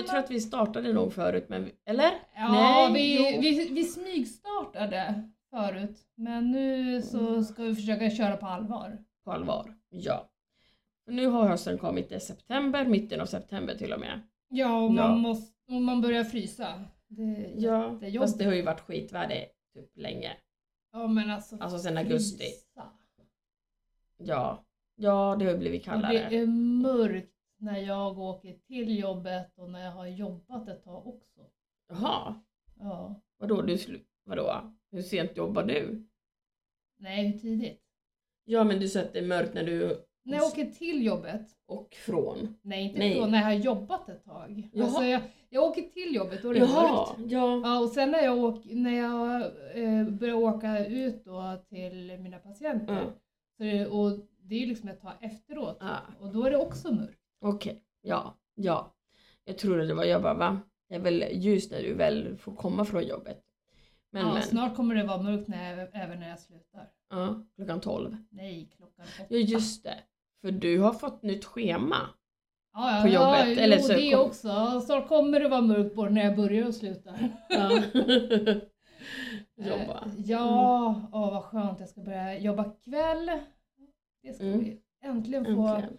jag tror att vi startade nog förut, men vi- eller? Ja, Nej, vi, jo. vi, vi smygstartade förut. Men nu så Mm. ska vi försöka köra på allvar. På allvar. Ja. Nu har hösten kommit i september, mitten av september till och med. Ja, och man, Ja. Måste, och man börjar frysa. Det Ja, jättejobbigt. fast det har ju varit skitväder typ länge. Ja, men alltså, Alltså sen augusti. frysa. Ja, ja det har ju blivit Och kallare. det är mörkt när jag åker till jobbet och när jag har jobbat ett tag också. Jaha, Ja. vadå, du, vadå? Hur sent jobbar du? Nej, hur tidigt? Ja men du sa att det är mörkt när du När jag åker till jobbet, och från. nej inte Nej. då, när jag har jobbat ett tag. Jaha. Alltså jag, jag åker till jobbet och det är Jaha, mörkt. ja. Ja, och sen när jag, åk, när jag eh, börjar åka ut då till mina patienter, Mm. så det, och det är ju liksom ett tag efteråt, Ah, och då är det också mörkt. Okej, ja, ja. Jag trodde det var, jag bara va? Det är väl ljust när du väl får komma från jobbet. Men ja, men, Snart kommer det vara mörkt när jag, även när jag slutar. ja, klockan 12. Nej, klockan åtta. Ja just det, för du har fått nytt schema. Ja, ja, på ja, jobbet, jo, eller så det kom- också. Snart kommer det vara mörkt både när jag börjar och slutar. Ja. Jobba. Eh, Ja, åh vad skönt. Jag ska börja jobba kväll. Det ska Mm. vi äntligen få. Äntligen.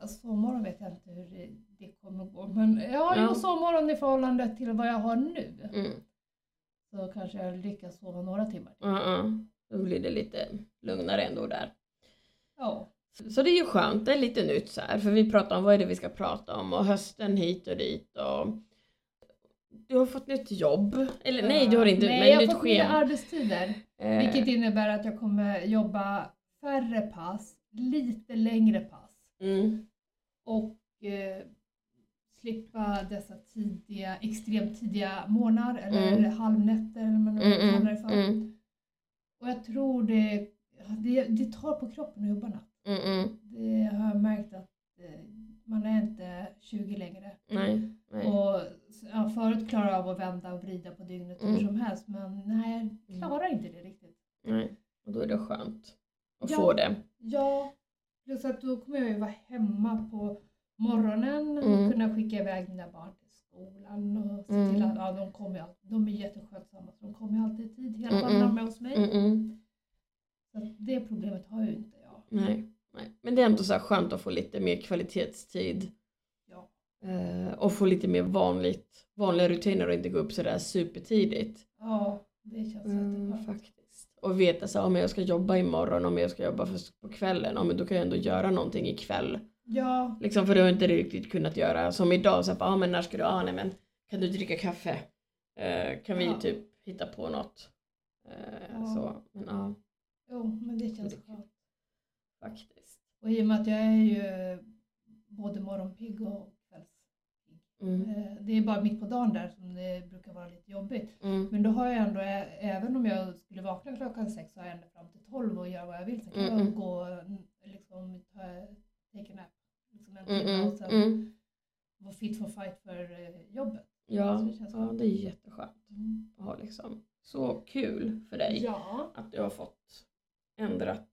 Alltså, Sovmorgon vet jag inte hur det, det kommer gå. Men jag har ju Ja. sovmorgon i förhållande till vad jag har nu. Mm. Så kanske jag lyckas sova några timmar till. Ja, ja. Då blir det lite lugnare ändå där. Ja. Så det är ju skönt, det är lite nytt så här, för vi pratar om vad är det vi ska prata om och hösten hit och dit och du har fått nytt jobb, eller nej du har inte, Nej, men jag har nytt fått nya schema. arbetstider. Eh, Vilket innebär att jag kommer jobba färre pass, lite längre pass. Mm, och eh, slippa dessa tidiga, extremt tidiga morgnar eller Mm. halvnätter eller vad man mm, kallar mm, det för. mm, Och jag tror det, det, det tar på kroppen att jobba natt. Det har jag märkt att eh, man är inte 20 längre. nej, nej. Och ja, förut klarade jag av att vända och vrida på dygnet hur Mm. som helst men nej, jag klarar inte det riktigt. nej. Och då är det skönt att Ja. få det. Ja, plus att då kommer jag ju vara hemma på morgonen och Mm. kunna skicka iväg mina barn till skolan och se Mm. till att ja, de kommer alltid, de är jätteskötsamma så de kommer alltid i tid, alla fall Mm, mm. är hos mig. Mm, mm, Så det problemet har ju inte jag. nej, nej. Men det är ändå så här skönt att få lite mer kvalitetstid eh, och få lite mer vanligt, vanliga rutiner och inte gå upp sådär supertidigt. Ja, det känns Mm, faktiskt. Och veta så om jag ska jobba imorgon, om jag ska jobba först på kvällen, men då kan jag ändå göra någonting ikväll. Ja, Liksom, för det har inte riktigt kunnat göra. Som idag, så här, ah, men när ska du, ah, nej men kan du dricka kaffe? Eh, kan vi Ja. typ hitta på något? Eh, Ja. Så, men ja, jo, men det känns skönt. faktiskt. Och i och med att jag är ju både morgonpigg och. Mm. Eh, Det är bara mitt på dagen där som det brukar vara lite jobbigt. Mm. Men då har jag ändå, även om jag skulle vakna klockan sex så har jag ända fram till tolv och göra vad jag vill. Sen kan Mm, jag mm. gå mm, liksom, ta, take a nap. Liksom en Mm, timme mm, och sen mm. vara fit for fight för eh, jobbet. Ja, det ja, det är jätteskönt att ha liksom. Så kul för dig Ja. att du har fått ändrat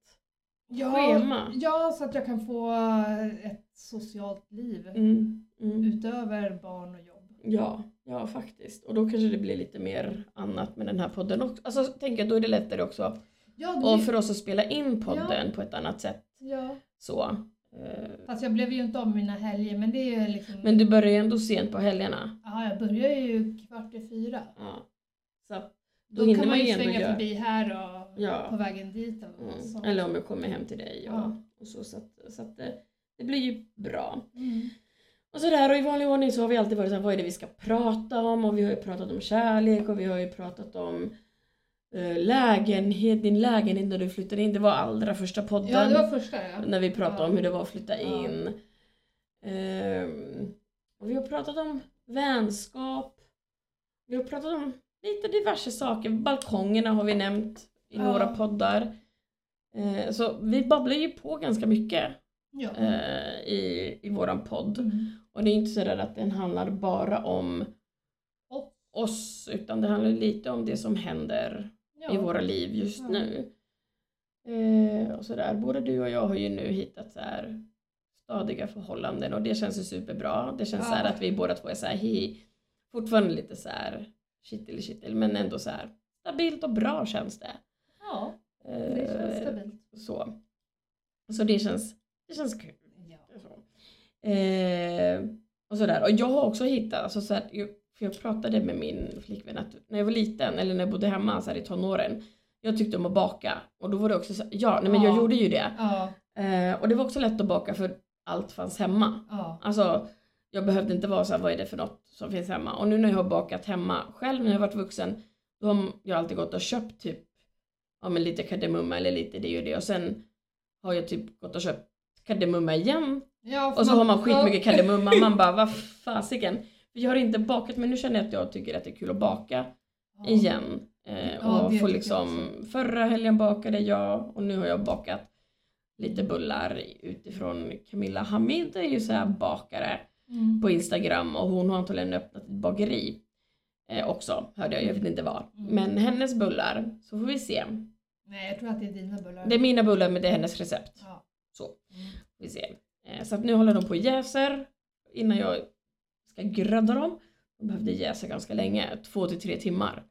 Ja, schema. ja, så att jag kan få ett socialt liv Mm. Mm. utöver barn och jobb. Ja, ja faktiskt. Och då kanske det blir lite mer annat med den här podden också. Alltså tänk att då är det lättare också. Ja, det, Och för oss att spela in podden på ett annat sätt. ja. Så. Eh, Fast jag blev ju inte om mina helger men det är ju liksom... Men du börjar ju ändå sent på helgerna. Ja, jag börjar ju kvart i fyra. Ja. Så Då, då kan man ju svänga göra- förbi här och Ja. på vägen dit. Och Mm. Eller om jag kommer hem till dig och, Ja. och så. Så att, så att det, det blir ju bra. Mm. Och sådär och i vanlig ordning så har vi alltid varit såhär, vad är det vi ska prata om? Och vi har ju pratat om kärlek och vi har ju pratat om eh, lägenhet, din lägenhet när du flyttade in. Det var allra första podden. Ja, det var första ja. När vi pratade Ja. om hur det var att flytta in. Ehm, och vi har pratat om vänskap. Vi har pratat om lite diverse saker. Balkongerna har vi nämnt i några poddar. Eh, så vi babblar ju på ganska mycket Ja. eh, i, i våran podd. Mm. Och det är inte så där att den handlar bara om oss utan det handlar lite om det som händer Ja. i våra liv just nu. Eh, och sådär. Både du och jag har ju nu hittat så här stadiga förhållanden och det känns ju superbra. Det känns Ja. så här att vi båda två är så här, hi, fortfarande lite så här kittel kittel men ändå så här stabilt och bra känns det. Ja, det känns Eh, stabilt. så. Så det känns, det känns kul. Ja. Så. Eh, och sådär. Och jag har också hittat, alltså så här, jag, för jag pratade med min flickvän att när jag var liten eller när jag bodde hemma så här, i tonåren. Jag tyckte om att baka och då var det också så, ja nej men jag Ja. gjorde ju det. Ja, Eh, och det var också lätt att baka för allt fanns hemma. ja. Alltså jag behövde inte vara så här, vad är det för något som finns hemma? Och nu när jag har bakat hemma själv när jag varit vuxen, då har jag alltid gått och köpt typ, ja men lite kardemumma eller lite det och det och sen har jag typ gått och köpt kardemumma igen ja och så har man skitmycket kardemumma, man bara vad fasiken. Jag har inte bakat men nu känner jag att jag tycker att det är kul att baka Ja. igen. Eh, Ja, och få liksom, förra helgen bakade jag och nu har jag bakat lite bullar utifrån Camilla Hamid är ju så här bakare Mm. på Instagram och hon har antagligen öppnat ett bageri eh, också hörde jag, jag vet inte vad. Mm. Men hennes bullar, så får vi se. Nej, jag tror att det är dina bullar. Det är mina bullar men det är hennes recept. Ja. Så. Mm. Vi ser. Eh, Så att nu håller de på och jäser innan jag ska grädda dem. De behövde jäsa ganska länge, två till tre timmar.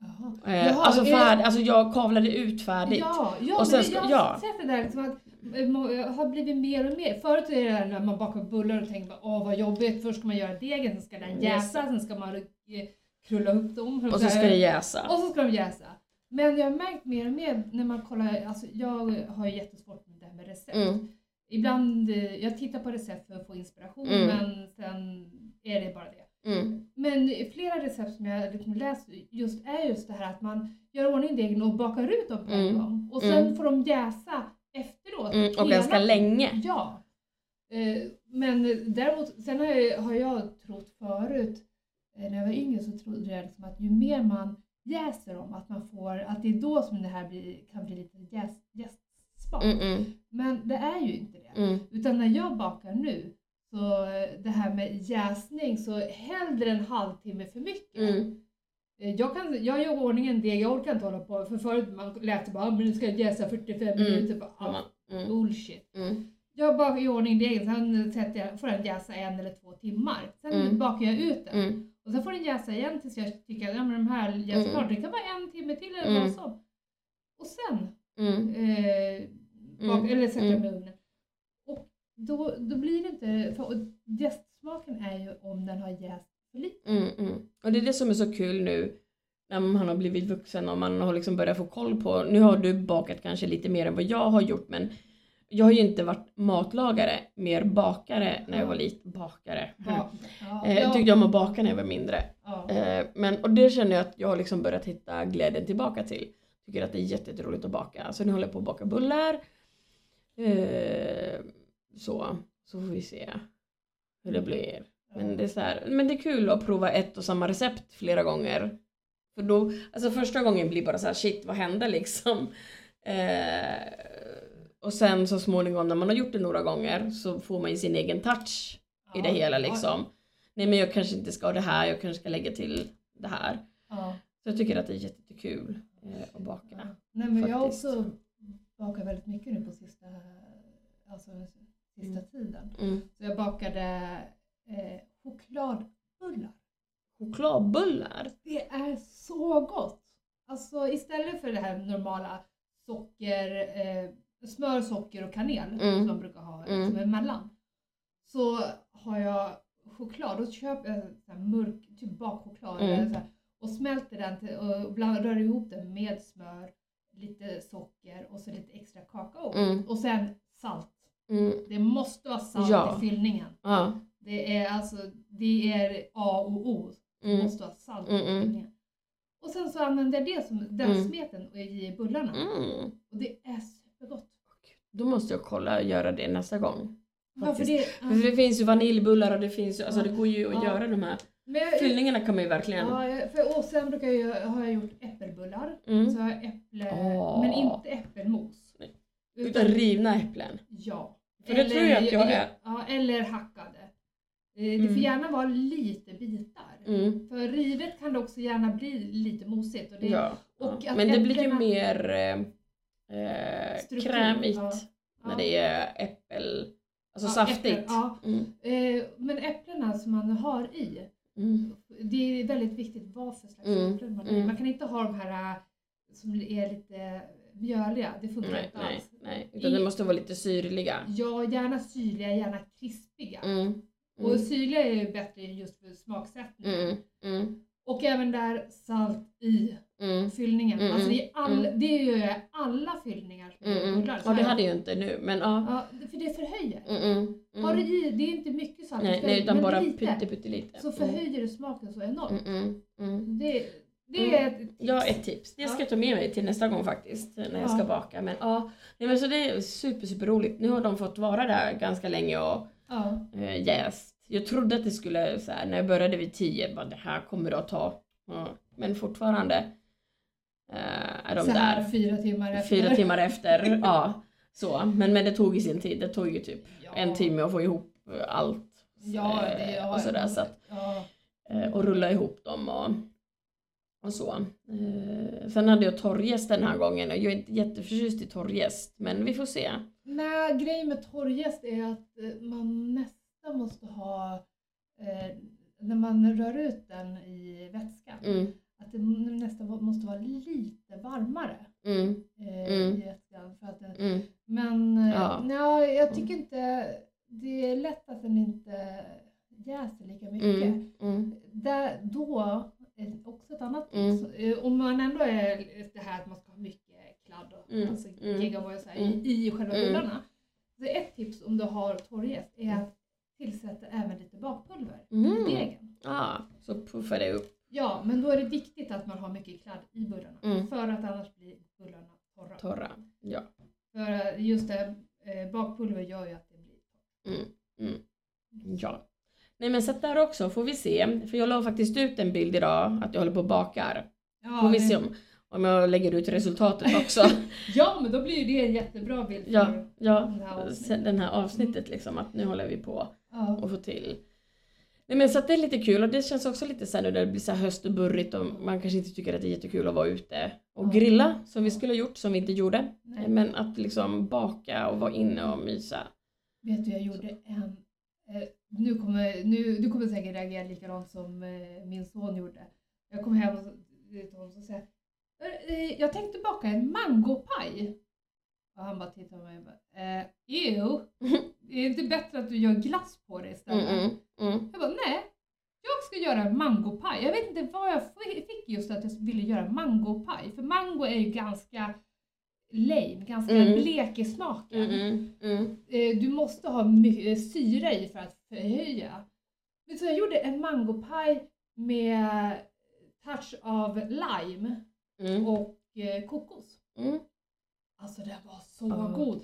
Jaha. Eh, Jaha, alltså, är- färd, alltså jag kavlade ut färdigt. Ja, ja Och sen ska- jag har sett det där liksom att eh, har blivit mer och mer. Förut är det där när man bakar bullar och tänker åh vad jobbigt, först ska man göra degen, sen ska den jäsa, sen ska man krulla upp dem. Och så ska det jäsa. Och så ska de jäsa. Men jag har märkt mer och mer när man kollar, alltså jag har ju jättesvårt med recept. Mm. Ibland, eh, jag tittar på recept för att få inspiration Mm. men sen är det bara det. Mm. Men flera recept som jag liksom läst just är just det här att man gör ordning degen och bakar ut dem på en Mm. gång. Och sen Mm. får de jäsa efteråt. Mm. Och ganska länge. Ja. Eh, Men däremot, sen har jag, har jag trott förut, eh, när jag var yngre så trodde jag liksom att ju mer man jäser dem, att man får, att det är då som det här blir, kan bli lite jäst, jästspat. Mm, mm, Men det är ju inte det. mm. Utan när jag bakar nu, så eh, det här med jäsning, så hellre en halvtimme för mycket. Mm. Eh, Jag, kan, jag gör i ordning en deg, jag orkar inte hålla på, för förut man lät det bara, "Ah, men nu ska jag jäsa 45 Mm. minuter. Bara, Mm. bullshit. Mm. Jag bakar i ordning degen, sen sätter jag, får den jäsa en eller två timmar. Sen Mm. bakar jag ut den. Mm. Och sen får den jäsa igen tills jag tycker att ja, men de här jäser Mm. Det kan vara en timme till eller Mm. vad som. Och sen Mm. eh, bak, Mm. eller sätter Mm. ugnen. Och då, då blir det inte, för jästsmaken är ju om den har jäst för lite. Mm, mm. Och det är det som är så kul nu när man har blivit vuxen och man har liksom börjat få koll på, nu har du bakat kanske lite mer än vad jag har gjort men jag har ju inte varit matlagare, mer bakare när jag var liten. Bakare. Ja, ja, Eh, Jag tyckte om att baka när jag var mindre. ja. Eh, Men, och det känner jag att jag har liksom börjat hitta glädjen tillbaka till. Tycker att det är jätte- jätteroligt att baka. Så nu håller jag på att baka bullar. Eh, Så, så får vi se hur det blir. Men det, är så här, men det är kul att prova ett och samma recept flera gånger. För då, alltså första gången blir bara så här shit vad hände liksom. Eh, och sen så småningom när man har gjort det några gånger så får man ju sin egen touch i det Ja, hela ja, liksom. Nej men jag kanske inte ska ha det här, jag kanske ska lägga till det här. Ja. Så jag tycker att det är jättekul eh, att baka. Ja. Nej men jag Faktiskt. också bakat väldigt mycket nu på sista, alltså, sista Mm. tiden. Mm. Så jag bakade eh, chokladbullar. Chokladbullar? Det är så gott! Alltså istället för det här normala socker, eh, smör, socker och kanel Mm. som man brukar ha Mm. som emellan. Så har jag choklad, då köper jag så här mörk, typ bakchoklad Mm. eller så här, och smälter den till, och bland, rör ihop den med smör, lite socker och så lite extra kakao. Mm. Och sen salt. Mm. Det måste vara salt Ja. i fyllningen. Ja. Det är alltså, det är A och O. Det Mm. måste vara salt i fyllningen. Och sen så använder jag det som den Mm. smeten i bullarna. Mm. Och det är supergott. Då måste jag kolla och göra det nästa gång. Varför Faktiskt. det? För det finns ju vaniljbullar och det finns ju, alltså det går ju att göra de här Men fyllningarna kan man ju verkligen. ja, för, och sen brukar jag, har jag gjort äppelbullar. Mm. Så har jag äpple, Åh. men inte äppelmos. Nej. Utan rivna äpplen. Ja. För det tror jag att jag är. Ja, eller hackade. Eh, Det Mm. får gärna vara lite bitar. Mm. För rivet kan det också gärna bli lite mosigt. Och det, Ja. och ja. Men det blir ju mer eh, eh, krämigt ja. när det är äppel, Alltså saftigt. äpplen, ja. Mm. Eh, men äpplena som man har i, Mm. det är väldigt viktigt vad för slags Mm, man i. mm. Man kan inte ha de här äh, som är lite mjöliga, det funkar Nej, inte nej, alls. nej. Utan I- det måste vara lite syrliga. Ja, gärna syrliga, gärna krispiga. Mm. Och Mm. syrliga är ju bättre just för smaksättning. Mm. Mm. Och även där salt i fyllningen. Alltså det, är all, det gör ju alla fyllningar Mm. Mm. bullar. Ja, det hade jag inte nu, men ja. Ja, för det förhöjer. Mm. Mm. Har du Mm. i, det är inte mycket salt, Nej, det nej, utan bara lite, pytte, pyttelite. så förhöjer det smaken så enormt. Mm. Mm. Mm. Det, det är ett tips. Ja, ett tips. Det ska jag ta med mig till nästa gång faktiskt, när jag ska baka. Men ja, nej, men så det är super, super roligt. Nu har de fått vara där ganska länge och eh, jäst. Jag trodde att det skulle, så här, när jag började vid 10, bara det här kommer att ta. Ja. Men fortfarande är de så här där fyra timmar efter. fyra timmar efter. ja, så. Men, men det tog ju sin tid. Det tog ju typ Ja. en timme att få ihop eh, allt. Ja, det eh, och sådär. Så att, ja. eh, och rulla ihop dem och, och så. Eh, sen hade jag torrgäst den här gången och jag är inte jätteförtjust i torrgäst men vi får se. Nej, grejen med torrjäst är att eh, man nästan måste ha, eh, när man rör ut den i vätskan, Mm, att det nästan måste vara lite varmare mm, eh, Mm. i vätskan. För att den, mm, men eh, Ja. nja, jag tycker inte, det är lätt att den inte jäser lika mycket. mm, mm, Där, då, är också ett annat Mm. tips, eh, om man ändå är det här att man ska ha mycket kladd och Mm, alltså mm, så här, mm. i, i själva Mm. bullarna. Så ett tips om du har torrjäst är att tillsätta även lite bakpulver Mm. i degen. Ja, så puffar det upp. Ja, men då är det viktigt att man har mycket kladd i bullarna Mm. för att annars blir bullarna torra. Torra. Ja. För just det, eh, bakpulver gör ju att det blir torrt. Mm, mm. Ja. Nej men sätt där också får vi se. För jag la faktiskt ut en bild idag att jag håller på och bakar. Ja, Får vi det- se om, om jag lägger ut resultatet också. ja, men då blir ju det en jättebra bild för ja, ja. den här avsnittet. Den här avsnittet liksom att nu håller vi på Ja. och få till. Nej men så att det är lite kul och det känns också lite så här nu när det blir så höst och burrigt och man kanske inte tycker att det är jättekul att vara ute och grilla som vi skulle ha gjort som vi inte gjorde. Nej. Men att liksom baka och vara inne och mysa. Vet du, jag gjorde en... Eh, nu kommer, nu, du kommer säkert reagera likadant som eh, min son gjorde. Jag kom hem och till honom och sa jag tänkte baka en mangopaj. Och han bara tittade på mig och bara, eh, ew. Det är inte bättre att du gör glass på det istället? Mm, mm, mm. Jag bara, nej. Jag ska göra en mangopaj. Jag vet inte vad jag fick just att jag ville göra mangopaj. För mango är ju ganska lame, ganska Mm. blek i smaken. Mm, mm. Eh, du måste ha mycket syra i för att förhöja. Men Så jag gjorde en mangopaj med touch av lime och eh, kokos. Alltså den var så Ja. god.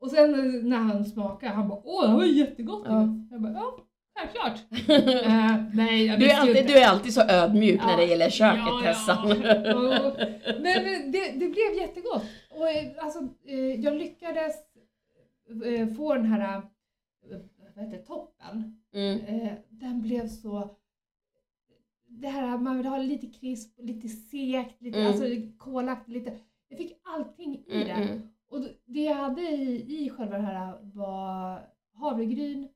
Och sen när han smakade, han bara åh det här var jättegott ju." Ja. Jag bara ja, självklart. Eh, nej, jag Du är, alltid, inte. du är alltid så ödmjuk när Ja. det gäller köket Ja, ja. Tessan. Och- Men men det, det blev jättegott. Och eh, alltså, eh, jag lyckades få den här vad heter toppen. Mm. Den blev så... Det här man vill ha lite krisp, lite sekt, lite Mm. alltså kolaktigt, lite... Jag fick allting i Mm, det. mm. Och det jag hade i, i själva det här var havregryn,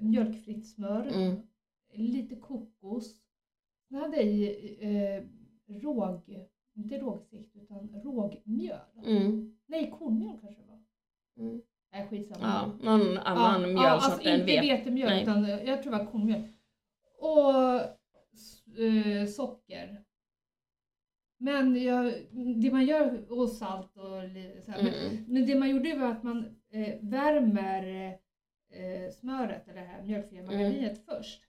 mjölkfritt smör, Mm. lite kokos. Jag hade i eh, råg, inte rågsikt utan rågmjöl. Mm. Nej, kornmjöl kanske det var. Mm. Nej, skitsamma. Ja, någon annan ja, mjölsort alltså än inte vete. vetemjöl utan jag tror det var kornmjöl. Och eh, socker. Men jag, det man gör, och salt och så här, men, Mm. men det man gjorde var att man eh, värmer eh, smöret eller det här mjölkfria Mm. margarinet först.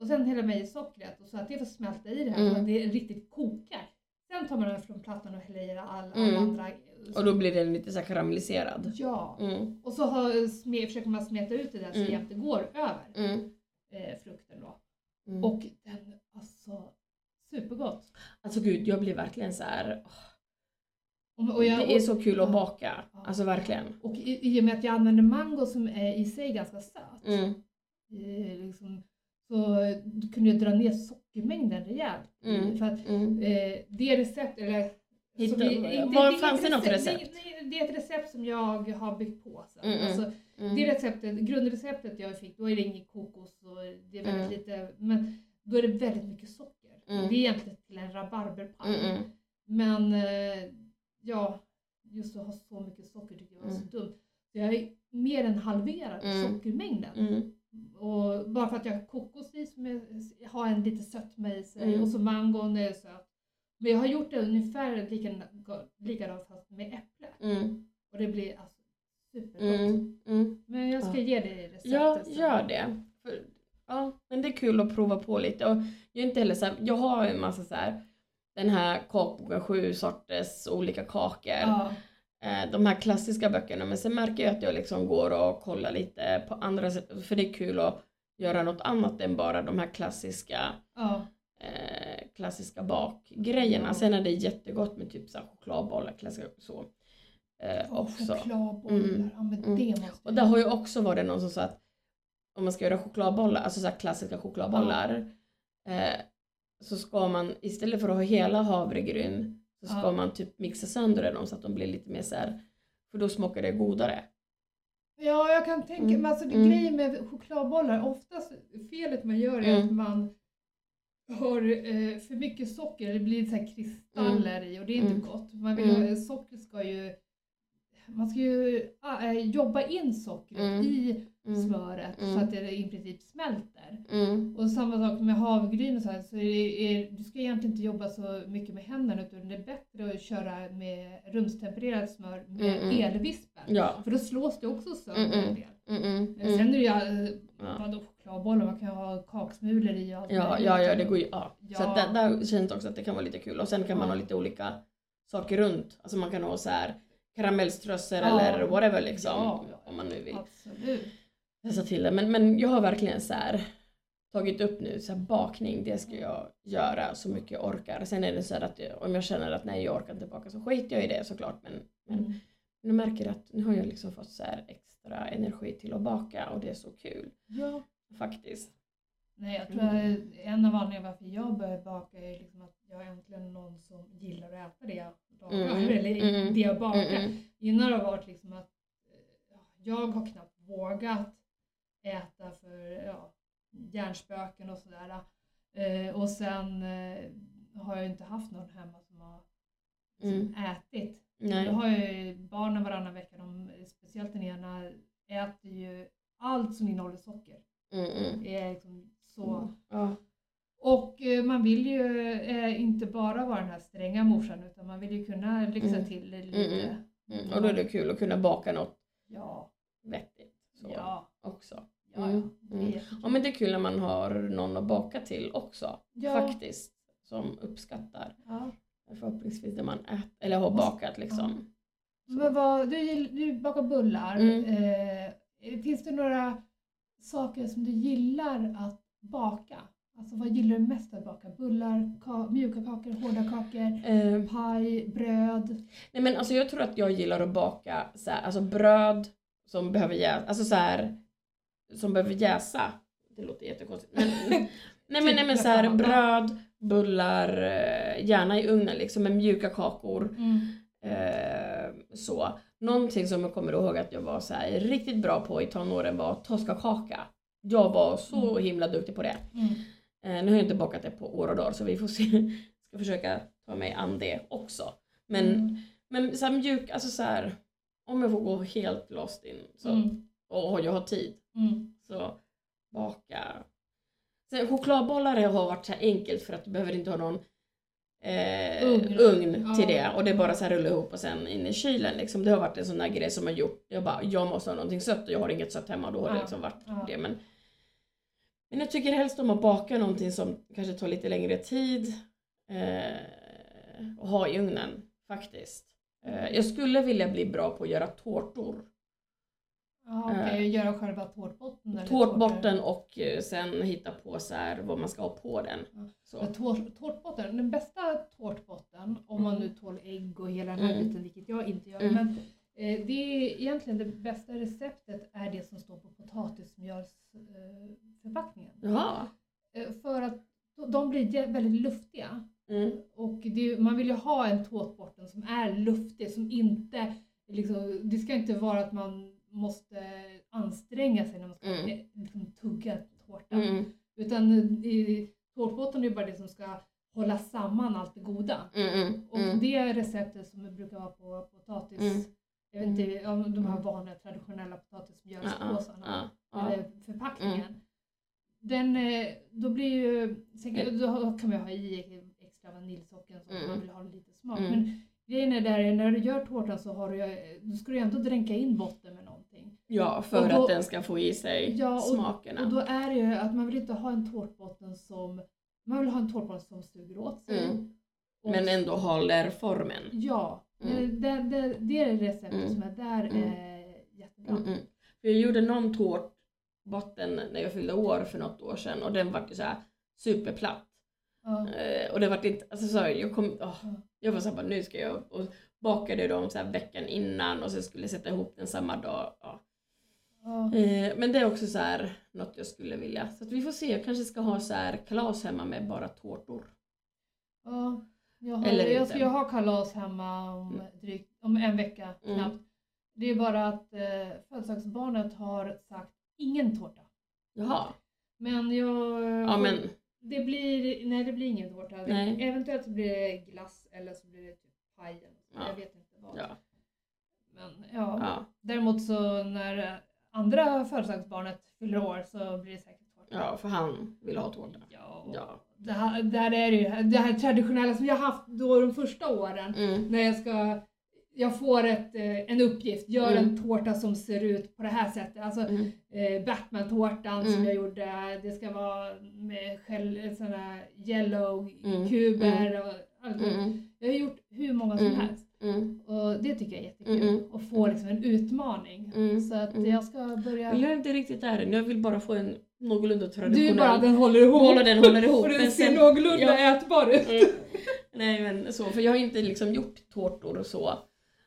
Och sen häller man i sockret och så att det får smälta i det här så Mm. att det riktigt kokar. Sen tar man den från plattan och häller i alla, alla Mm. andra. Och då blir den lite så karamelliserad. Ja. Mm. Och så har, sme, försöker man smeta ut det där så Mm. jämnt det går över Mm. eh, frukten då. Mm. Och den, alltså supergott. Alltså gud, jag blir verkligen så här. Och, och jag, det är så kul att baka. Ja. Alltså verkligen. och i, i och med att jag använder mango som är i sig ganska söt. Mm. eh, liksom, så kunde jag dra ner sockermängden rejält. Mm. För att Mm. eh, det recept, eller Hitta, vi- inte- var, är fanns det något recept? Nej, det är ett recept som jag har byggt på sen. Mm, mm, Alltså, Mm. Det receptet, grundreceptet jag fick, då är det inget kokos och det är väldigt Mm. lite, men då är det väldigt mycket socker. Mm. Det är egentligen till en rabarberpaj. Mm, mm. Men eh, ja, just att ha så mycket socker tycker jag var så dumt. Så jag har mer än halverat Mm. sockermängden. Mm. Och bara för att jag har kokos i som är- har en lite sötma i sig Mm. och så mangon är söt. Men jag har gjort det ungefär likadant, likadant fast med äpple. Mm. Och det blir alltså supergott. Mm. Mm. Men jag ska Ja. ge dig receptet Ja, gör det. För, ja, men det är kul att prova på lite. Och jag är inte heller så här, jag har en massa så här, den här kakboken, sju sorters olika kakor. Ja. Eh, de här klassiska böckerna. Men sen märker jag att jag liksom går och kollar lite på andra sätt. För det är kul att göra något annat än bara de här klassiska Ja. eh, klassiska bakgrejerna. Ja. Sen är det jättegott med typ så här chokladbollar, klassiska så. Eh, Och också. chokladbollar. Mm. Ja men Mm. det måste Och där har ju också varit någon som sa att om man ska göra chokladbollar, alltså så klassiska chokladbollar, eh, så ska man istället för att ha hela havregryn så ska Ja. man typ mixa sönder dem så att de blir lite mer så här, för då smakar det godare. Ja, jag kan tänka Mm. mig, alltså det Mm. grejen med chokladbollar, oftast felet man gör är Mm. att man har eh, för mycket socker, det blir så här kristaller i och det är inte Mm. gott. Man vill Mm. socker ska ju, man ska ju eh, jobba in sockret Mm. i Mm. smöret Mm. så att det i princip smälter. Mm. Och samma sak med havregryn och så här, så är det, är, du ska egentligen inte jobba så mycket med händerna utan det är bättre att köra med rumstempererat smör med Mm, mm. elvispen. Ja. För då slås det också sönder Mm, mm. en del. Sen är det ju, Ja. vadå chokladbollar, man kan ha kaksmulor i och allt Ja, möjligt. ja, ja, det går ju, ja. Så Ja. att där, där känns det också att det kan vara lite kul. Och sen kan man ha lite olika saker runt. Alltså man kan ha så här karamellströssel eller whatever liksom. Om man nu vill Absolut. Testa till det. Men, men jag har verkligen så här tagit upp nu så här bakning, det ska jag göra så mycket jag orkar. Sen är det så att jag, om jag känner att nej jag orkar inte baka så skiter jag i det såklart. Men, men Mm. jag märker att nu har jag liksom fått så här extra energi till att baka och det är så kul Ja. faktiskt. Nej, jag tror Mm. att en av anledningarna varför jag började baka är liksom att jag äntligen någon som gillar att äta det jag lagar, Mm, eller mm, det jag bakar. Mm, mm. Innan har det varit liksom att eh, jag har knappt vågat äta för ja, hjärnspöken och sådär. Eh, och sen eh, har jag inte haft någon hemma som har liksom, ätit. Nej. Jag har ju barnen varannan vecka, de, speciellt den ena äter ju allt som innehåller socker. Mm, mm. Det är liksom så. Ja. Och eh, man vill ju eh, inte bara vara den här stränga morsan utan man vill ju kunna lyxa Mm. till det lite. Mm, Mm. Och då är det kul att kunna baka något Ja, vettigt så ja, också. Ja. Mm, ja. Det är mm. Ja men det är kul när man har någon att baka till också Ja. faktiskt. Som uppskattar. Ja. Förhoppningsvis det man äter, eller har bakat liksom. Men vad, du, du bakar bullar. Mm. Eh, finns det några saker som du gillar att baka? Alltså vad gillar du mest att baka? Bullar, ka- mjuka kakor, hårda kakor, Eh, paj, bröd? nej men alltså jag tror att jag gillar att baka så här, alltså bröd som behöver jäsa, alltså så här, som behöver jäsa. Det låter jättekonstigt. Men, nej men, nej men så här, bröd, bullar, eh, gärna i ugnen liksom med mjuka kakor. Eh, så. Någonting som jag kommer ihåg att jag var så här, riktigt bra på i tonåren var toskakaka. Jag var så Mm. himla duktig på det. Mm. Eh, nu har jag inte bakat det på år och dagar så vi får se. Ska försöka ta mig an det också. Men, Mm. men så här mjuk, alltså så här, om jag får gå helt lost in så, Mm. Och jag har tid Mm. så baka. Sen chokladbollar har varit så här enkelt för att du behöver inte ha någon eh, Ugn. ugn till Ja. det och det är bara så här rulla ihop och sen in i kylen liksom. Det har varit en sån där grej som har gjort, jag bara, jag måste ha någonting sött och jag har inget sött hemma och då har det Ja. liksom varit Ja. det. Men, men jag tycker helst om att baka någonting som kanske tar lite längre tid eh, och ha i ugnen faktiskt. Eh, jag skulle vilja bli bra på att göra tårtor. Ja, okej, göra själva tårtbotten? Tårtbotten och eh, sen hitta på så vad man ska ha på den. Så. Tårt, tårtbotten, den bästa tårtbotten, om man nu tål ägg och hela den här Mm. biten, vilket jag inte gör, Mm. men eh, det är egentligen det bästa receptet är det som står på potatismjölsförpackningen. Eh, Jaha. eh, för att de blir väldigt luftiga Mm. Och det, man vill ju ha en tårtbotten som är luftig, som inte, liksom, det ska inte vara att man måste anstränga sig när man ska Mm. liksom, tugga tårta. Mm. Utan i, tårtbotten är ju bara det som ska hålla samman allt det goda. Mm. Mm. Och Mm. det receptet som brukar vara på potatis, Mm. jag vet inte, om de här vanliga traditionella potatismjölspåsarna, Ja, eller förpackningen. Den, eh, då blir ju, säkert, då kan man ju ha i extra vaniljsocker så att Mm. man vill ha lite smak. Men grejen är där, när du gör tårtan så har du, då ska du ändå dränka in botten med någonting. Ja, för då- att den ska få i sig Ja, och- smakerna. Och då är det ju att man vill inte ha en tårtbotten som, man vill ha en tårtbotten som suger åt sig. Mm. Och- Men ändå håller formen. Ja, Mm. det, det, det är det receptet Mm. som är där Mm. är jättebra. Mm, mm. För jag gjorde någon tårtbotten när jag fyllde år för något år sedan och den var ju så här superplatt. Ja. Eh, och det var inte, alltså så här, jag kom, åh, Ja. jag var såhär nu ska jag och bakade dem så veckan innan och sen skulle jag sätta ihop den samma dag. Ja. Ja. Eh, men det är också så här något jag skulle vilja. Så vi får se, jag kanske ska ha så här kalas hemma med bara tårtor. Ja, jag, har, Eller jag ska ju ha kalas hemma om, Mm. drygt, om en vecka Mm. knappt. Det är bara att eh, födelsedagsbarnet har sagt ingen tårta. Jaha. Men jag... Ja men, Det blir, nej det blir ingen tårta. Nej. Eventuellt så blir det glass eller så blir det typ paj. Ja. Jag vet inte vad. ja. Men ja. Ja, Däremot så när andra födelsedagsbarnet fyller år så blir det säkert tårta. ja för han vill ha tårta. Ja. Ja. Det här, där är det ju det här traditionella som jag haft då de första åren. Mm. När jag ska, jag får ett, eh, en uppgift, gör Mm. en tårta som ser ut på det här sättet. Alltså Mm. eh, Batman-tårtan som Mm. jag gjorde, det ska vara med själv, såna yellow Mm. kuber och allt. Mm. Jag har gjort hur många som Mm. helst. Mm. Och det tycker jag är jättekul. Mm. Att få liksom en utmaning. Mm. Så att Mm. jag ska börja... Jag är inte riktigt där än, jag vill bara få en någorlunda Du är traditionell. bara den håller ihop. Håller den håller ihop. och den men ser sen- någorlunda ja. ätbar ut. Mm. Nej men så, för jag har inte liksom gjort tårtor och så.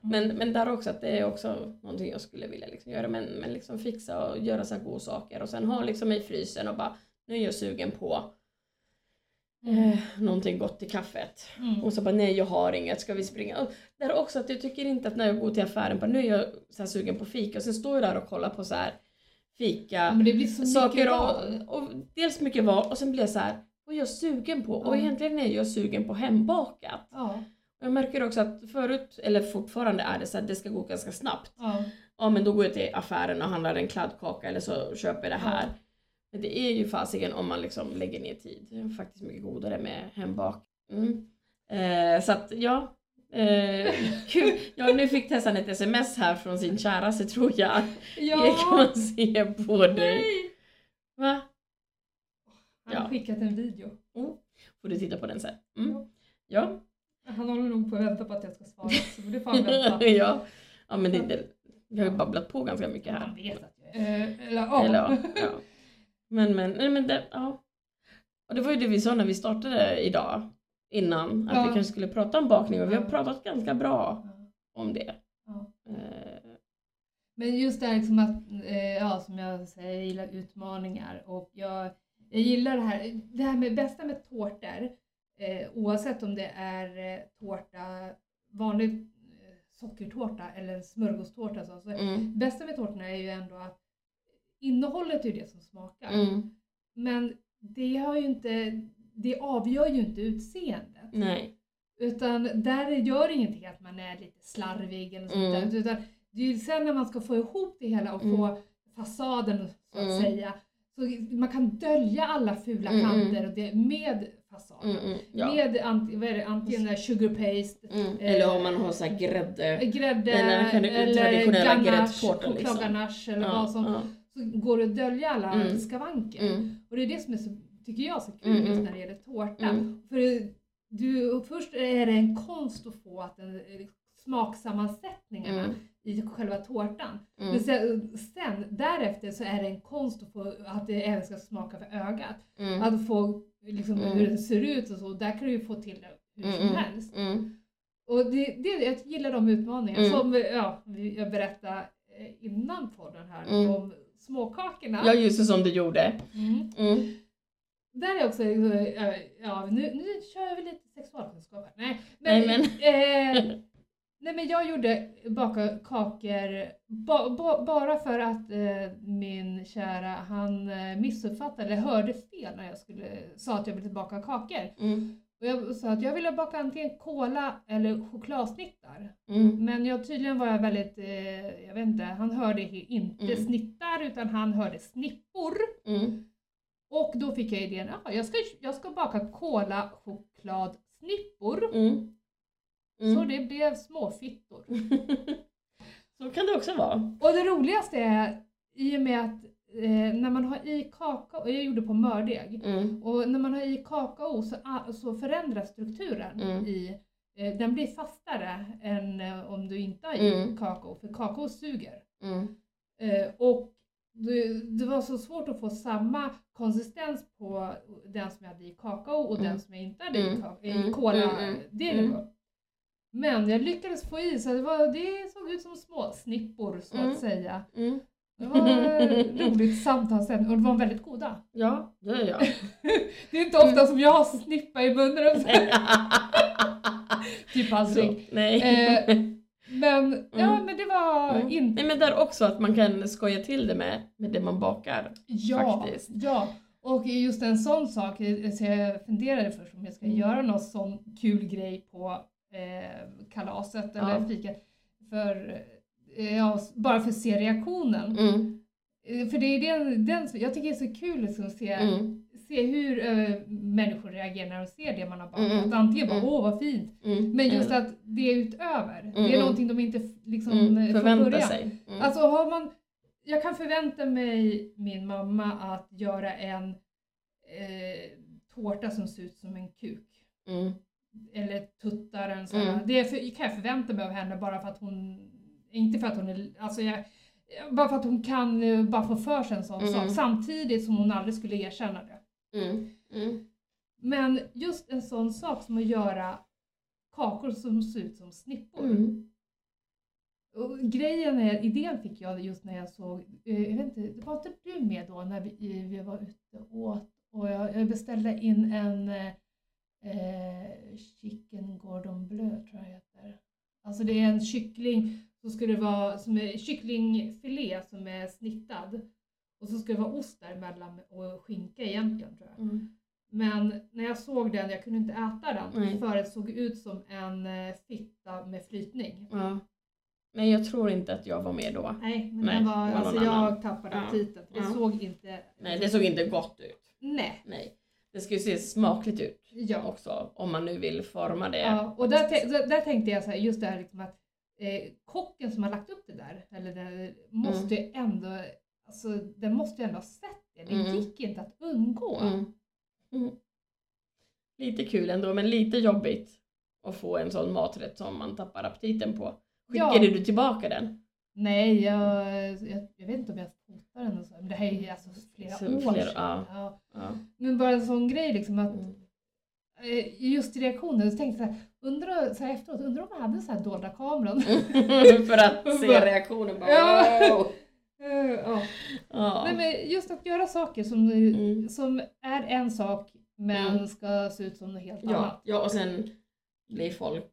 Men, men där också att det är också någonting jag skulle vilja liksom göra. Men, men liksom fixa och göra så här goda saker och sen ha liksom i frysen och bara nu är jag sugen på eh, någonting gott till kaffet. Mm. Och så bara nej jag har inget, ska vi springa? Och där också att jag tycker inte att när jag går till affären bara nu är jag så sugen på fika och sen står jag där och kollar på så här fika Ja, saker och, och dels mycket val och sen blir jag så här vad är jag sugen på? Och Ja. egentligen är jag sugen på hembakat. Ja, Och jag märker också att förut, eller fortfarande är det så att det ska gå ganska snabbt. ja. Ja men då går jag till affären och handlar en kladdkaka eller så köper jag det här. Ja. Men det är ju fasiken om man liksom lägger ner tid. Det är faktiskt mycket godare med hembak. Mm. Eh, så att ja. Eh, kul. Ja, nu fick Tessan ett sms här från sin käraste tror jag. Det kan Ja! man se på dig. Nej! Va? Han har Ja. skickat en video. Får du titta på den sen. Mm. Ja. Ja. Han håller nog på att vänta på att jag ska svara så det får vänta. ja. Ja men det, det, vi har ju babblat på ganska mycket här. Han vet att jag är... Eh, eller ja. Eller, ja, ja. Men, men, nej, men det, ja. Och det var ju det vi sa när vi startade idag. Innan, att Ja. vi kanske skulle prata om bakning och vi har pratat ganska bra om det. Eh, Men just det här liksom att, eh, ja som jag säger, jag gillar utmaningar och jag, jag gillar det här, det här med bästa med tårtor, eh, oavsett om det är eh, tårta, vanlig eh, sockertårta eller smörgåstårta så, så mm, bästa med tårtorna är ju ändå att innehållet är ju det som smakar. mm, Men det har ju inte, det avgör ju inte utseendet. nej. Utan där gör det ingenting att man är lite slarvig eller sånt Mm. där. Utan det är ju sen när man ska få ihop det hela och Mm. få fasaden så att Mm. säga. Så man kan dölja alla fula Mm, mm. kanter och det med fasaden. Mm, mm, ja. Med anti, vad är det, antingen sugar paste, Mm. Eller om man har så här grädde. grädde Den traditionella ganache, gräddtårtan, liksom. chokladganache eller Ja, vad som. ja. Så går det att dölja alla Mm. skavanker. Mm, Och det är det som är så, tycker jag, så kul Mm, just mm. när det gäller tårta. Mm. För du, först är det en konst att få att den, smaksammansättningarna mm, i själva tårtan. Men mm, sen, sen, därefter så är det en konst att få att det även ska smaka för ögat. mm, Att få liksom Mm. hur det ser ut och så, där kan du ju få till det hur som Mm, mm. helst. mm, Och det, det, jag gillar de utmaningarna. Mm. Som ja, jag berättade eh, innan podden här Mm. om småkakorna. Ja just det som du gjorde. Mm. Mm, där är också, eh, ja nu, nu kör vi lite sexualkunskap här. Nej, Nej, men, eh, nej men jag gjorde baka kakor ba, ba, bara för att eh, min kära han eh, missuppfattade eller hörde fel när jag skulle, sa att jag ville baka kakor. Mm. Och jag sa att jag ville baka antingen kola eller chokladsnittar. Mm. Men jag, tydligen var jag väldigt, eh, jag vet inte, han hörde inte Mm. snittar utan han hörde snippor. Mm. Och då fick jag idén, ja, jag, ska, jag ska baka kola chokladsnippor. Mm. Så Mm. det blev småfittor. Så kan det också vara. Och det roligaste är, i och med att eh, när man har i kakao, jag gjorde på mördeg, Mm. och när man har i kakao så, a- så förändras strukturen Mm. i, eh, den blir fastare än eh, om du inte har i Mm. kakao, för kakao suger. Mm. Eh, och det, det var så svårt att få samma konsistens på den som jag hade i kakao och Mm. den som jag inte hade i, Mm. ka- i Mm. kola-degen Mm. Men jag lyckades få i så det, var, det såg ut som små snippor så Mm. att säga. Det var ett roligt samtalsämne och de var väldigt goda. Ja, det är jag. Det är inte ofta som jag har snippa i munnen. typ aldrig. Så, nej. Eh, Men, ja, Mm. men det var Mm. inte... Nej men där också att man kan skoja till det med, med det man bakar. Ja, faktiskt. ja. Och just en sån sak, eh, så jag funderade först om jag ska Mm. göra någon sån kul grej på eh, kalaset eller Ja. fikat. För, eh, ja, bara för att se reaktionen. Mm. Eh, För det är den, den jag tycker det är så kul liksom att se, Mm. se hur eh, människor reagerar när de ser det man har bakat. Mm. Antingen bara Mm. åh vad fint, Mm. men just Eller- att det är utöver. Det Mm. är någonting de inte liksom mm. eh, från Förvänta början. sig. Mm. Alltså har man, jag kan förvänta mig min mamma att göra en eh, tårta som ser ut som en kuk. Mm. Eller tuttar sån här. Mm. Det kan jag förvänta mig av henne bara för att hon, inte för att hon är, alltså jag, bara för att hon kan eh, bara få för sig en sån Mm. sak samtidigt som hon aldrig skulle erkänna det. Mm. Mm. Men just en sån sak som att göra kakor som ser ut som snippor. Mm. Och grejen är, idén fick jag just när jag såg, eh, jag vet inte, var inte du med då när vi, eh, vi var ute och åt och jag, jag beställde in en eh, chicken gordon bleu tror jag heter. Alltså det är en kyckling som skulle vara, som är kycklingfilé som är snittad. Och så ska det vara ost däremellan och skinka egentligen tror jag. Mm. Men när jag såg den, jag kunde inte äta den Nej. för det såg ut som en eh, fitta med flytning. Ja. Nej jag tror inte att jag var med då. Nej, men Nej, var, alltså jag annan. tappade Ja, aptiten. för Det ja. såg inte... Nej det såg inte gott ut. Nej. Nej. Det ska ju se smakligt ut Ja. också om man nu vill forma det. ja. Och där, där, tänkte jag så här, just det här liksom att eh, kocken som har lagt upp det där, eller det, måste ju ändå, alltså den måste ju ändå ha sett det. Det Mm. gick inte att undgå. Mm. Mm. Lite kul ändå men lite jobbigt att få en sån maträtt som man tappar aptiten på. Ja. Skickade du tillbaka den? Nej, jag, jag, jag vet inte om jag fotar den och så, men det här är ju alltså flera Så år flera- sedan. ja. Ja. Ja. Men bara en sån grej liksom att Mm. Eh, just i reaktionen så tänkte jag så här, undrar, så här efteråt, undrar om jag hade så här dolda kameran. För att se reaktionen bara Ja. wow. Eh, ja. Ja. Nej, men just att göra saker som, Mm. som är en sak men Mm. ska se ut som något helt Ja, annat. ja, och sen blir folk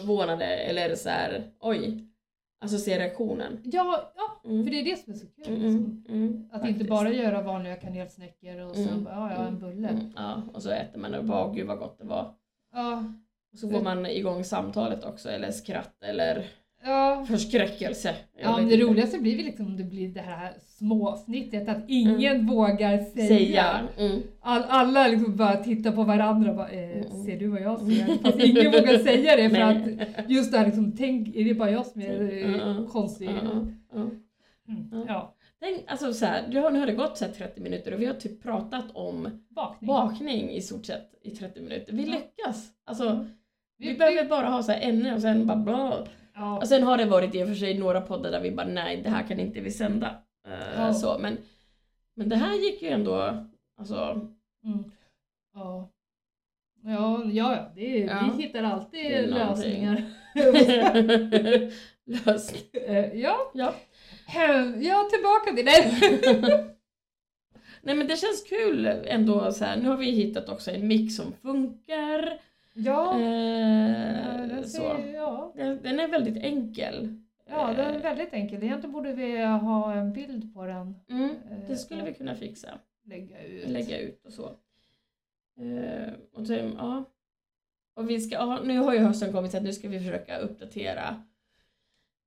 förvånade eller så här, oj. Alltså se reaktionen. Ja, ja Mm. för det är det som är så kul. Mm, Liksom. mm, mm, Att faktiskt. inte bara göra vanliga kanelsnäckor och sen Mm, bara, ja, ja, en bulle. Ja, och så äter man och bara, gud vad gott det var. Ja, Och så får man igång samtalet också, eller skratt eller ja. förskräckelse. Ja, det roligaste blir väl liksom om det blir det här småsnittet att ingen vågar säga. Säga. Mm. All, alla liksom bara tittar på varandra och bara, eh, Mm. ser du vad jag ser? Fast ingen vågar säga det för att just där liksom, tänk, är det bara jag som är Mm. konstig? Ja. Mm. Ja. Tänk, alltså så här, det har, nu har det gått så här 30 minuter och vi har typ pratat om bakning. bakning i stort sett i 30 minuter. Vi lyckas! Alltså, Mm. vi, behöver bara ha så här ämne och sen bara bla. Ja. Och sen har det varit i och för sig några poddar där vi bara nej, det här kan inte vi sända. Eh, Ja. så, men, men det här gick ju ändå, alltså, Mm. Ja. Ja, ja, det Ja. vi hittar alltid lösningar. löst. Eh, ja. Ja. Ja, tillbaka till det. Nej men det känns kul ändå så här. Nu har vi hittat också en mix som funkar. Ja, Eh, den, så. ser, ja. Den, den är väldigt enkel. ja, den är Eh, väldigt enkel. Egentligen borde vi ha en bild på den. mm, eh, det skulle vi kunna fixa. lägga ut. Lägga ut och så. Eh, och sen, ja. Och vi ska, ja, nu har ju hösten kommit så att nu ska vi försöka uppdatera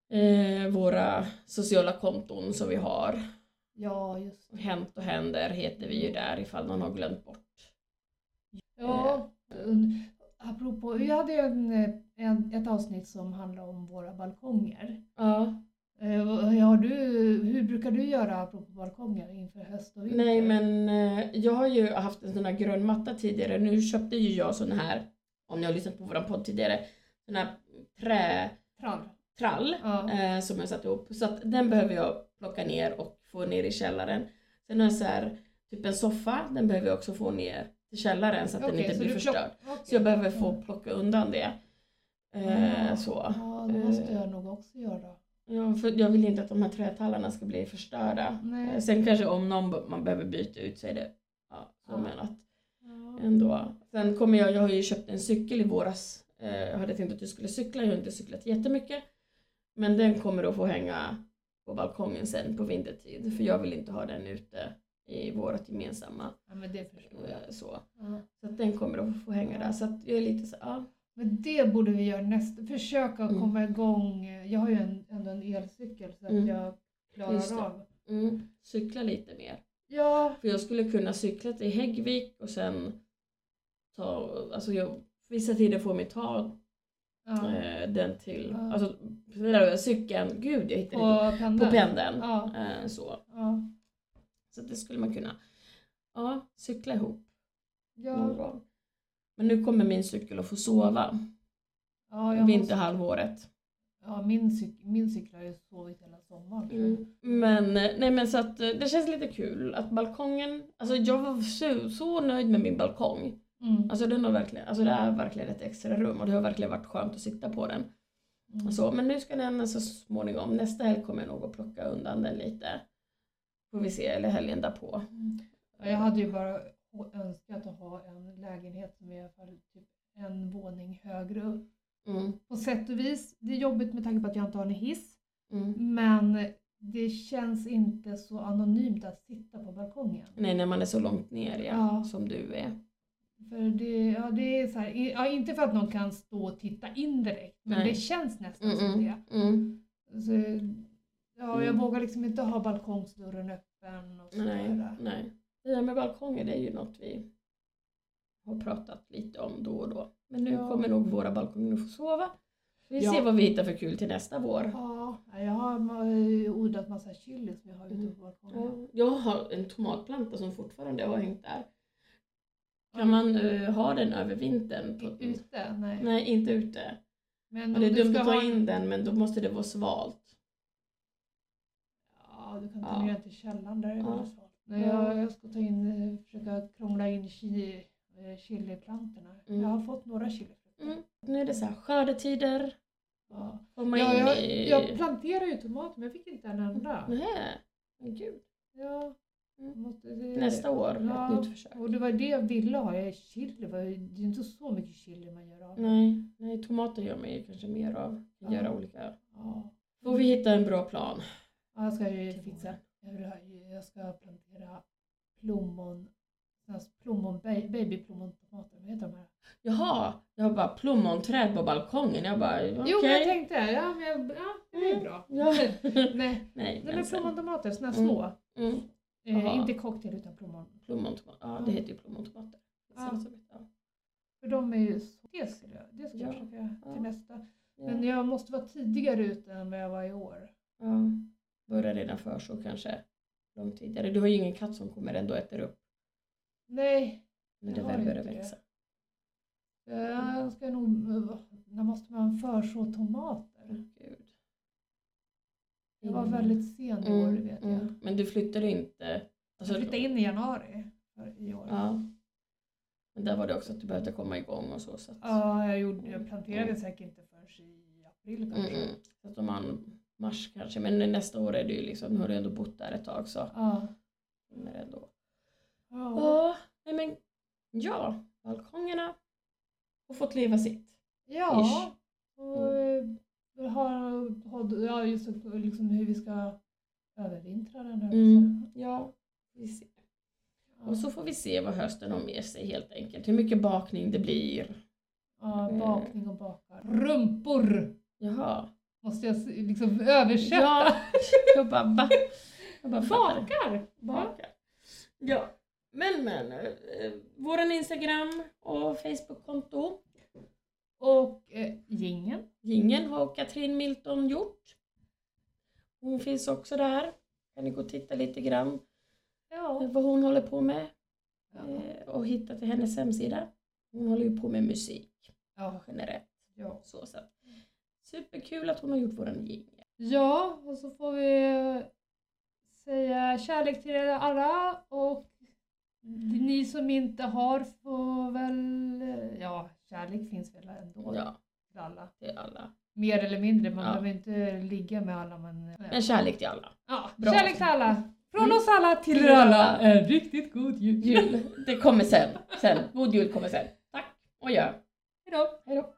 eh, våra sociala konton som vi har. Ja, just det. Hänt och händer heter vi ju där ifall någon har glömt bort. Ja, apropå, vi hade ju en, en, ett avsnitt som handlade om våra balkonger. Ja. Eh, vad- Har du, hur brukar du göra apropå balkonger inför höst och vinter? Nej men eh, jag har ju haft en sån här grön matta tidigare. Nu köpte ju jag sån här, om ni har lyssnat på våran podd tidigare, sån här trätrall Trall. Ja. eh, som jag satt ihop. Så att den behöver jag plocka ner och få ner i källaren. Sen har jag så här, typ en soffa, den behöver jag också få ner till källaren så att den Okej, inte blir förstörd. okej. Så jag behöver få Ja. plocka undan det. Eh, Ja. så. Ja, det måste Eh, jag nog också göra. Ja, för jag vill inte att de här trätallarna ska bli förstörda. Nej. Eh, Sen kanske om någon man behöver byta ut så är det ja, så Ja. menat Ja. ändå. Sen kommer jag, jag har ju köpt en cykel i våras. Eh, Jag hade tänkt att jag skulle cykla, jag har inte cyklat jättemycket. Men den kommer att få hänga på balkongen sen på vintertid. För jag vill inte ha den ute i vårt gemensamma. Ja, men det förstår jag. eh, Så. Ja. så att den kommer att få hänga där. Så att jag är lite så, ja. Men det borde vi göra nästa, försöka Mm. komma igång. Jag har ju en, ändå en elcykel så att Mm. jag klarar av. Mm, cykla lite mer. Ja, För jag skulle kunna cykla till Häggvik och sen ta, alltså jag, vissa tider får mig ta ja. eh, den till, Ja. alltså cykeln, gud jag hittade på pendeln. på pendeln. Ja. Eh, så. Ja. Så det skulle man kunna, ja, cykla ihop någon Ja. gång. Men nu kommer min cykel att få sova Ja, måste, vinterhalvåret. ja min, cyk, min cykel har ju sovit hela sommaren. Mm. Men, nej men så att eh, det känns lite kul att balkongen, alltså jag var så, så nöjd med min balkong. Mm. Alltså den har verkligen, alltså det är verkligen ett extra rum och det har verkligen varit skönt att sitta på den. Mm. Så, men nu ska den så småningom, nästa helg kommer jag nog att plocka undan den lite. Får vi se, eller helgen därpå. Mm. Ja, jag hade ju bara önskat att ha en lägenhet som är i alla fall typ en våning högre upp. Mm. På sätt och vis, det är jobbigt med tanke på att jag inte har en hiss. Mm. Men det känns inte så anonymt att sitta på balkongen. Nej, när man är så långt ner ja, Ja. som du är. För det, ja, det är så här, ja, inte för att någon kan stå och titta in direkt, men Nej. det känns nästan Mm, som mm, det. mm. Så, ja, jag Mm. vågar liksom inte ha balkongsdörren öppen och Nej, sådär. nej. Det där med balkonger det är ju något vi har pratat lite om då och då. Men nu Ja. kommer nog våra balkonger att få sova. Vi Ja. ser vad vi hittar för kul till nästa vår. Ja, jag har odlat massa chili som jag har ute Mm. på balkongen. Ja, Jag har en tomatplanta som fortfarande har hängt där. Kan man eh, ha den över vintern? På, Ute? Nej. Nej, inte ute. Men det är dumt att ta ha- in den men då måste det vara svalt. Ja, du kan ta Ja. ner till källaren där är Ja. det svalt. Nej, jag, jag ska ta in, eh, försöka krångla in chi, eh, chiliplantorna. Mm. Jag har fått några chilifrukter. Mm. Nu är det så här skördetider. Ja. Ja, jag, i... jag planterar ju tomater men jag fick inte en enda. Nej, men gud. Ja, Mm. måste, det, Nästa år, Ja, ett nytt försök. Och det var det jag ville ha. Jag chili, det är inte så mycket chili man gör av. Nej, nej, tomater gör man ju kanske mer av. Ja. Göra olika. Ja. Får vi hitta en bra plan. Ja, jag ska ju fixa. Jag, vill ha- jag ska plantera plommon, plommon, ba- babyplommontomater. Vad heter de här? Jaha, jag har bara plommonträd på balkongen. Jag bara, okej. Jo, men jag tänkte, ja, men jag, ja det är Mm. bra. Ja. Nej, Nej, men sen- plommontomater, här Mm. små. Mm, Eh, Jaha. inte cocktail utan plommon. plommontomater. Ja, det heter ju plommontomater. Ja. ja. För de är ju så, det ska jag, det ska jag Ja. försöka till nästa. Men jag måste vara tidigare ute än vad jag var i år. Ja. Börja redan för så kanske. Långt tidigare. Du har ju ingen katt som kommer ändå äter upp Nej, Jag det har väl börjar inte det. växa. jag ska nog, när måste man förså tomater? Gud. Jag var Mm. väldigt sen i år, Mm, vet jag. mm. Men du flyttade inte? Alltså, Jag flyttade in i januari i år. Ja. Men där var det också att du behövde komma igång och så. så att, Ja, jag, gjorde, jag planterade Mm. säkert inte förrän i april mm, kanske. mm. så att om man mars kanske, men nästa år är det ju liksom, nu har du ändå bott där ett tag så Ja, det ändå Ja, balkongerna har fått leva sitt. Ja, Ish. och eh, har, har, ja just liksom hur vi ska övervintra den här. Mm. Ja, vi ser. Ja. Och så får vi se vad hösten har med sig helt enkelt. Hur mycket bakning det blir. ja, bakning och bakar. Rumpor! Jaha. Måste jag liksom översätta? Ja, jag bara, ba, jag bara. Bakar! Bakar. Ja. Men men, eh, våran Instagram och Facebook-konto. Och eh, gingen. Gingen har Katrin Milton gjort. Hon finns också där. Kan ni gå och titta lite grann Ja. vad hon håller på med. Ja. Eh, Och hitta till hennes hemsida. Hon håller ju på med musik Ja. generellt. Ja. Så, så. Superkul att hon har gjort våran jingel. ja, och så får vi säga kärlek till er alla och ni som inte har får väl, ja, kärlek finns väl ändå Ja, till alla. till alla. Mer eller mindre, man Ja. behöver inte ligga med alla men... Men kärlek till alla. Ja, Bra. kärlek till alla! Från Mm. oss alla till Till er alla! En riktigt god jul! Jul, det kommer sen. sen. God jul kommer sen. Tack och gör. Hejdå! Hej då.